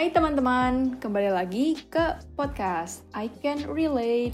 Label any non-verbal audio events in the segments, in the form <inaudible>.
Hai teman-teman, kembali lagi ke podcast I Can Relate.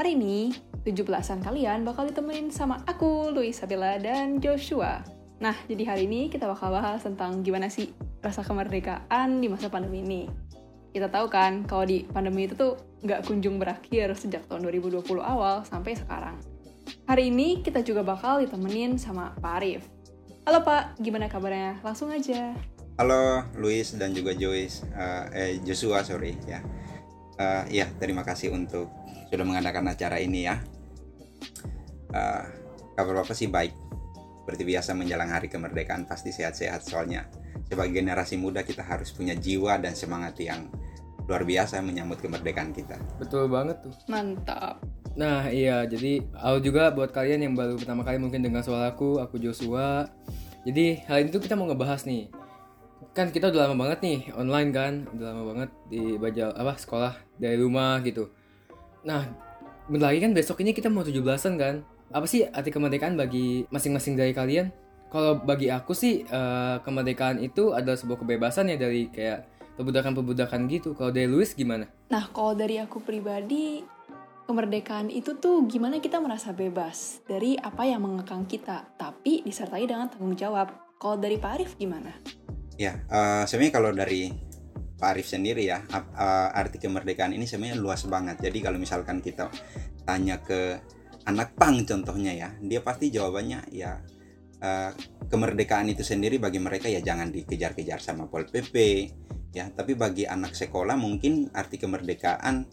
Hari ini, 17-an kalian bakal ditemenin sama aku, Luis Sabila, dan Joshua. Nah, jadi hari ini kita bakal bahas tentang gimana sih rasa kemerdekaan di masa pandemi ini. Kita tahu kan, kalau di pandemi itu tuh nggak kunjung berakhir sejak tahun 2020 awal sampai sekarang. Hari ini kita juga bakal ditemenin sama Pak Arif. Halo Pak, gimana kabarnya? Langsung aja. Halo Luis dan juga Joyce, uh, eh Joshua sorry ya. Uh, ya terima kasih untuk sudah mengadakan acara ini ya. Uh, kabar bapak sih baik. Seperti biasa menjelang hari kemerdekaan pasti sehat-sehat soalnya sebagai generasi muda kita harus punya jiwa dan semangat yang luar biasa menyambut kemerdekaan kita. Betul banget tuh. Mantap. Nah iya jadi aku juga buat kalian yang baru pertama kali mungkin dengar suaraku, aku Joshua. Jadi hal ini tuh kita mau ngebahas nih kan kita udah lama banget nih online kan udah lama banget di baca apa sekolah dari rumah gitu. Nah bentar lagi kan besok ini kita mau 17-an kan. Apa sih arti kemerdekaan bagi masing-masing dari kalian? Kalau bagi aku sih uh, kemerdekaan itu adalah sebuah kebebasan ya dari kayak perbudakan-perbudakan gitu. Kalau dari Luis gimana? Nah, kalau dari aku pribadi, kemerdekaan itu tuh gimana kita merasa bebas dari apa yang mengekang kita, tapi disertai dengan tanggung jawab. Kalau dari Pak Arif gimana? Ya, uh, sebenarnya kalau dari Pak Arif sendiri ya, uh, arti kemerdekaan ini sebenarnya luas banget. Jadi kalau misalkan kita tanya ke anak pang contohnya ya, dia pasti jawabannya ya uh, kemerdekaan itu sendiri bagi mereka ya jangan dikejar-kejar sama Pol PP ya, tapi bagi anak sekolah mungkin arti kemerdekaan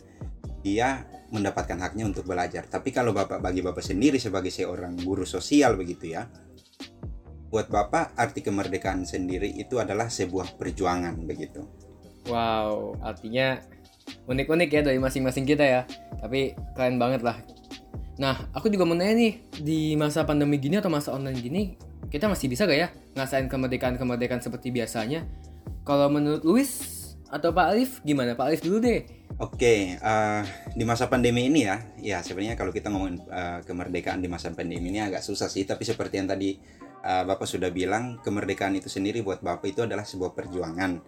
dia mendapatkan haknya untuk belajar. Tapi kalau Bapak bagi Bapak sendiri sebagai seorang guru sosial begitu ya, buat Bapak arti kemerdekaan sendiri itu adalah sebuah perjuangan begitu. wow artinya unik-unik ya dari masing-masing kita ya. Tapi keren banget lah. Nah aku juga mau nanya nih di masa pandemi gini atau masa online gini kita masih bisa gak ya ngasain kemerdekaan-kemerdekaan seperti biasanya? Kalau menurut Luis atau Pak Alif gimana? Pak Alif dulu deh. Oke, uh, di masa pandemi ini ya, ya sebenarnya kalau kita ngomongin uh, kemerdekaan di masa pandemi ini agak susah sih. Tapi seperti yang tadi uh, Bapak sudah bilang, kemerdekaan itu sendiri buat Bapak itu adalah sebuah perjuangan.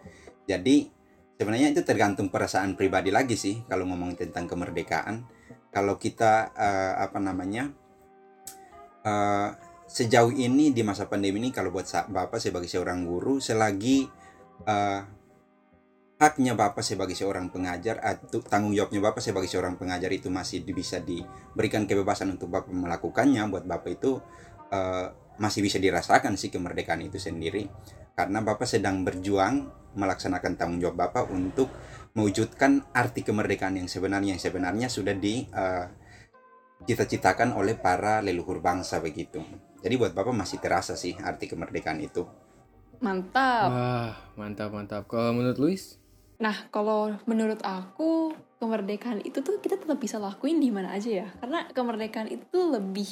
Jadi sebenarnya itu tergantung perasaan pribadi lagi sih kalau ngomong tentang kemerdekaan. Kalau kita uh, apa namanya uh, sejauh ini di masa pandemi ini, kalau buat Bapak sebagai seorang guru, selagi uh, haknya Bapak sebagai seorang pengajar atau tanggung jawabnya Bapak sebagai seorang pengajar itu masih bisa diberikan kebebasan untuk Bapak melakukannya buat Bapak itu uh, masih bisa dirasakan sih kemerdekaan itu sendiri karena Bapak sedang berjuang melaksanakan tanggung jawab Bapak untuk mewujudkan arti kemerdekaan yang sebenarnya yang sebenarnya sudah di uh, cita-citakan oleh para leluhur bangsa begitu. Jadi buat Bapak masih terasa sih arti kemerdekaan itu. Mantap. Wah, mantap mantap. Kalau menurut Luis? Nah, kalau menurut aku, kemerdekaan itu tuh kita tetap bisa lakuin di mana aja ya. Karena kemerdekaan itu lebih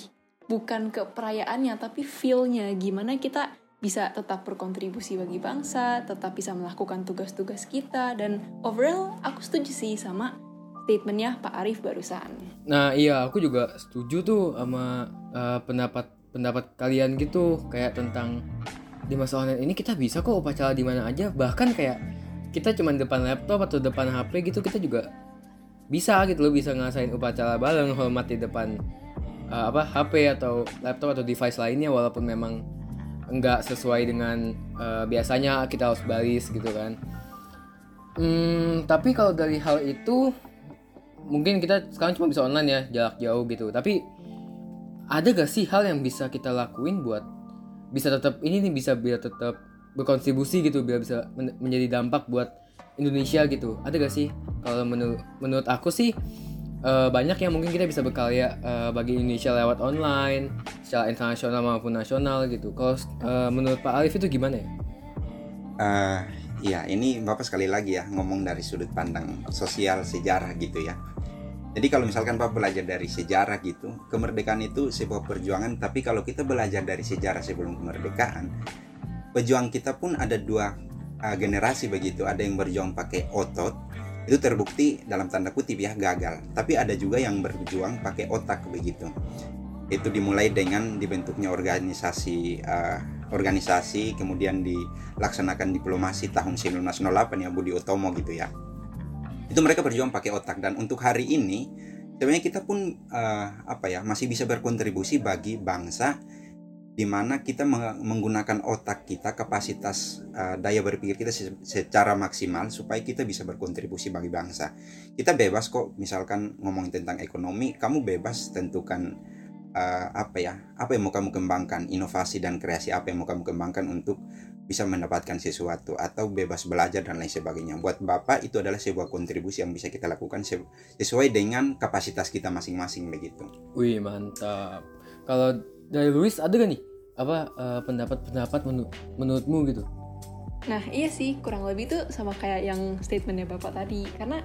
bukan ke perayaannya, tapi feel-nya. Gimana kita bisa tetap berkontribusi bagi bangsa, tetap bisa melakukan tugas-tugas kita, dan overall aku setuju sih sama statementnya Pak Arief barusan. Nah iya, aku juga setuju tuh sama uh, pendapat pendapat kalian gitu, kayak tentang di masa online ini kita bisa kok upacara di mana aja, bahkan kayak kita cuma depan laptop atau depan HP gitu kita juga bisa gitu loh bisa ngasain upacara bareng hormat di depan uh, apa HP atau laptop atau device lainnya walaupun memang enggak sesuai dengan uh, biasanya kita harus baris gitu kan. Hmm, tapi kalau dari hal itu mungkin kita sekarang cuma bisa online ya jarak jauh gitu. Tapi ada gak sih hal yang bisa kita lakuin buat bisa tetap ini nih bisa biar tetap berkontribusi gitu biar bisa men menjadi dampak buat Indonesia gitu ada gak sih kalau menurut menurut aku sih uh, banyak yang mungkin kita bisa berkarya uh, bagi Indonesia lewat online secara internasional maupun nasional gitu. Kalau uh, menurut Pak Alif itu gimana ya? Uh, ya ini bapak sekali lagi ya ngomong dari sudut pandang sosial sejarah gitu ya. Jadi kalau misalkan Bapak belajar dari sejarah gitu, kemerdekaan itu sebuah perjuangan, tapi kalau kita belajar dari sejarah sebelum kemerdekaan, pejuang kita pun ada dua uh, generasi begitu. Ada yang berjuang pakai otot itu terbukti dalam tanda kutip ya gagal. Tapi ada juga yang berjuang pakai otak begitu. Itu dimulai dengan dibentuknya organisasi uh, organisasi kemudian dilaksanakan diplomasi tahun 1908 ya Budi Utomo gitu ya. Itu mereka berjuang pakai otak. Dan untuk hari ini sebenarnya kita pun uh, apa ya masih bisa berkontribusi bagi bangsa di mana kita menggunakan otak kita, kapasitas uh, daya berpikir kita secara maksimal supaya kita bisa berkontribusi bagi bangsa. Kita bebas kok, misalkan ngomongin tentang ekonomi, kamu bebas tentukan uh, apa ya, apa yang mau kamu kembangkan, inovasi dan kreasi apa yang mau kamu kembangkan untuk bisa mendapatkan sesuatu atau bebas belajar dan lain sebagainya. Buat Bapak itu adalah sebuah kontribusi yang bisa kita lakukan sesuai dengan kapasitas kita masing-masing begitu. Wih, mantap. Kalau dari Luis ada gak nih apa uh, pendapat-pendapat menu menurutmu gitu? Nah iya sih kurang lebih tuh sama kayak yang statementnya bapak tadi. Karena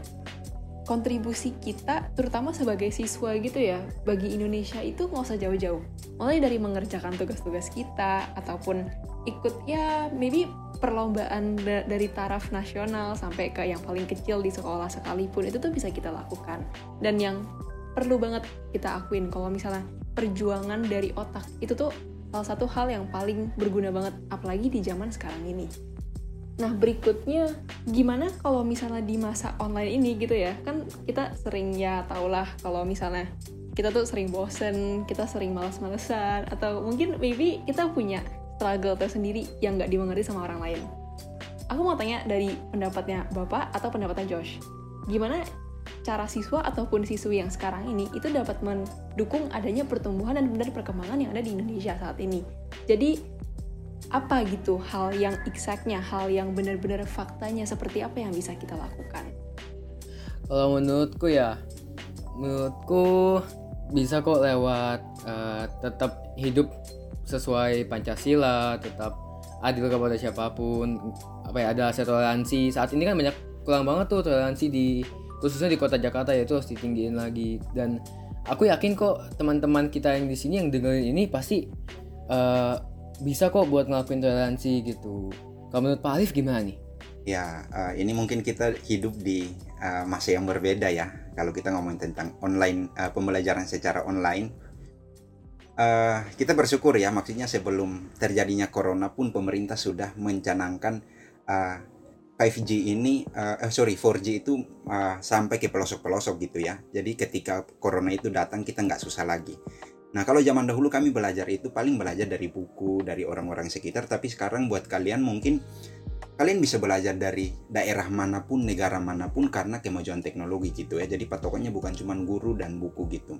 kontribusi kita terutama sebagai siswa gitu ya bagi Indonesia itu nggak usah jauh-jauh. Mulai dari mengerjakan tugas-tugas kita ataupun ikut ya maybe perlombaan da dari taraf nasional sampai ke yang paling kecil di sekolah sekalipun itu tuh bisa kita lakukan. Dan yang perlu banget kita akuin kalau misalnya perjuangan dari otak itu tuh salah satu hal yang paling berguna banget apalagi di zaman sekarang ini. Nah berikutnya gimana kalau misalnya di masa online ini gitu ya kan kita sering ya tahulah kalau misalnya kita tuh sering bosen, kita sering males-malesan atau mungkin maybe kita punya struggle tersendiri yang nggak dimengerti sama orang lain. Aku mau tanya dari pendapatnya Bapak atau pendapatnya Josh. Gimana cara siswa ataupun siswi yang sekarang ini itu dapat mendukung adanya pertumbuhan dan benar perkembangan yang ada di Indonesia saat ini. Jadi apa gitu hal yang exactnya, hal yang benar-benar faktanya seperti apa yang bisa kita lakukan? Kalau menurutku ya, menurutku bisa kok lewat uh, tetap hidup sesuai Pancasila, tetap adil kepada siapa pun, apa ya ada toleransi. Saat ini kan banyak kurang banget tuh toleransi di khususnya di kota Jakarta ya itu harus ditinggiin lagi dan aku yakin kok teman-teman kita yang di sini yang dengerin ini pasti uh, bisa kok buat ngelakuin toleransi gitu. Kalau menurut Pak Alif gimana nih? Ya, uh, ini mungkin kita hidup di uh, masa yang berbeda ya. Kalau kita ngomong tentang online uh, pembelajaran secara online, uh, kita bersyukur ya. Maksudnya sebelum terjadinya corona pun pemerintah sudah mencanangkan uh, 5G ini uh, sorry 4G itu uh, sampai ke pelosok-pelosok gitu ya. Jadi ketika corona itu datang kita nggak susah lagi. Nah kalau zaman dahulu kami belajar itu paling belajar dari buku dari orang-orang sekitar. Tapi sekarang buat kalian mungkin kalian bisa belajar dari daerah mana pun, negara mana pun karena kemajuan teknologi gitu ya. Jadi patokannya bukan cuma guru dan buku gitu.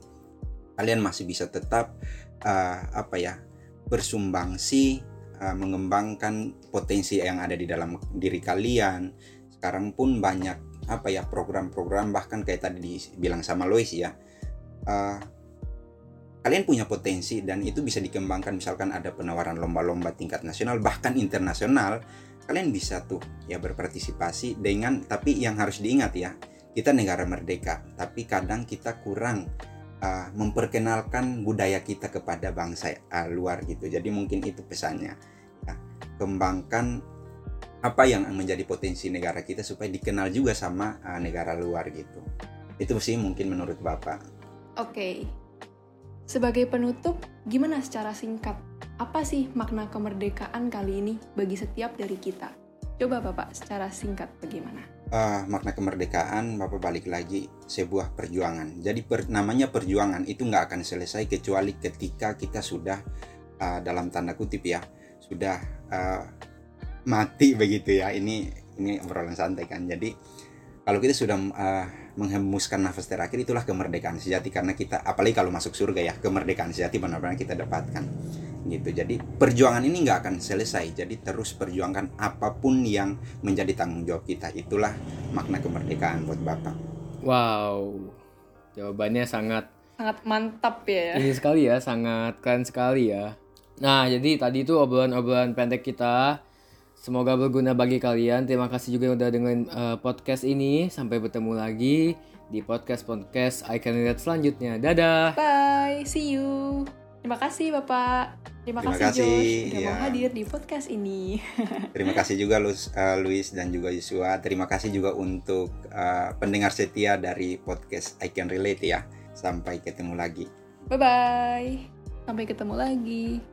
Kalian masih bisa tetap uh, apa ya bersumbangsi uh, mengembangkan potensi yang ada di dalam diri kalian. Sekarang pun banyak apa ya program-program bahkan kayak tadi dibilang sama Lois ya. Uh, kalian punya potensi dan itu bisa dikembangkan misalkan ada penawaran lomba-lomba tingkat nasional bahkan internasional kalian bisa tuh ya berpartisipasi dengan tapi yang harus diingat ya kita negara merdeka tapi kadang kita kurang uh, memperkenalkan budaya kita kepada bangsa uh, luar gitu. Jadi mungkin itu pesannya. Kembangkan apa yang menjadi potensi negara kita supaya dikenal juga sama uh, negara luar gitu. Itu sih mungkin menurut Bapak. Oke. Okay. Sebagai penutup, gimana secara singkat apa sih makna kemerdekaan kali ini bagi setiap dari kita? Coba Bapak secara singkat bagaimana? uh, makna kemerdekaan Bapak balik lagi sebuah perjuangan. Jadi per, namanya perjuangan itu nggak akan selesai kecuali ketika kita sudah uh, dalam tanda kutip ya sudah uh, mati begitu ya. Ini ini obrolan santai kan. Jadi kalau kita sudah uh, menghembuskan nafas terakhir itulah kemerdekaan sejati. Karena kita apalagi kalau masuk surga ya kemerdekaan sejati benar-benar kita dapatkan. Gitu. Jadi perjuangan ini nggak akan selesai. Jadi terus perjuangkan apa pun yang menjadi tanggung jawab kita. Itulah makna kemerdekaan buat bapak. Wow. Jawabannya sangat sangat mantap ya. Ini sekali ya sangat keren sekali ya nah jadi tadi itu obrolan-obrolan pendek kita Semoga berguna bagi kalian. Terima kasih juga yang udah dengerin uh, podcast ini. Sampai bertemu lagi di podcast-podcast I Can Relate selanjutnya. Dadah. Bye. See you. Terima kasih Bapak. Terima, Terima kasih, kasih Josh sudah ya. mau hadir di podcast ini. <laughs> Terima kasih juga Luis, uh, Luis dan juga Yusua. Terima kasih juga untuk uh, pendengar setia dari podcast I Can Relate ya. Sampai ketemu lagi. Bye bye. Sampai ketemu lagi.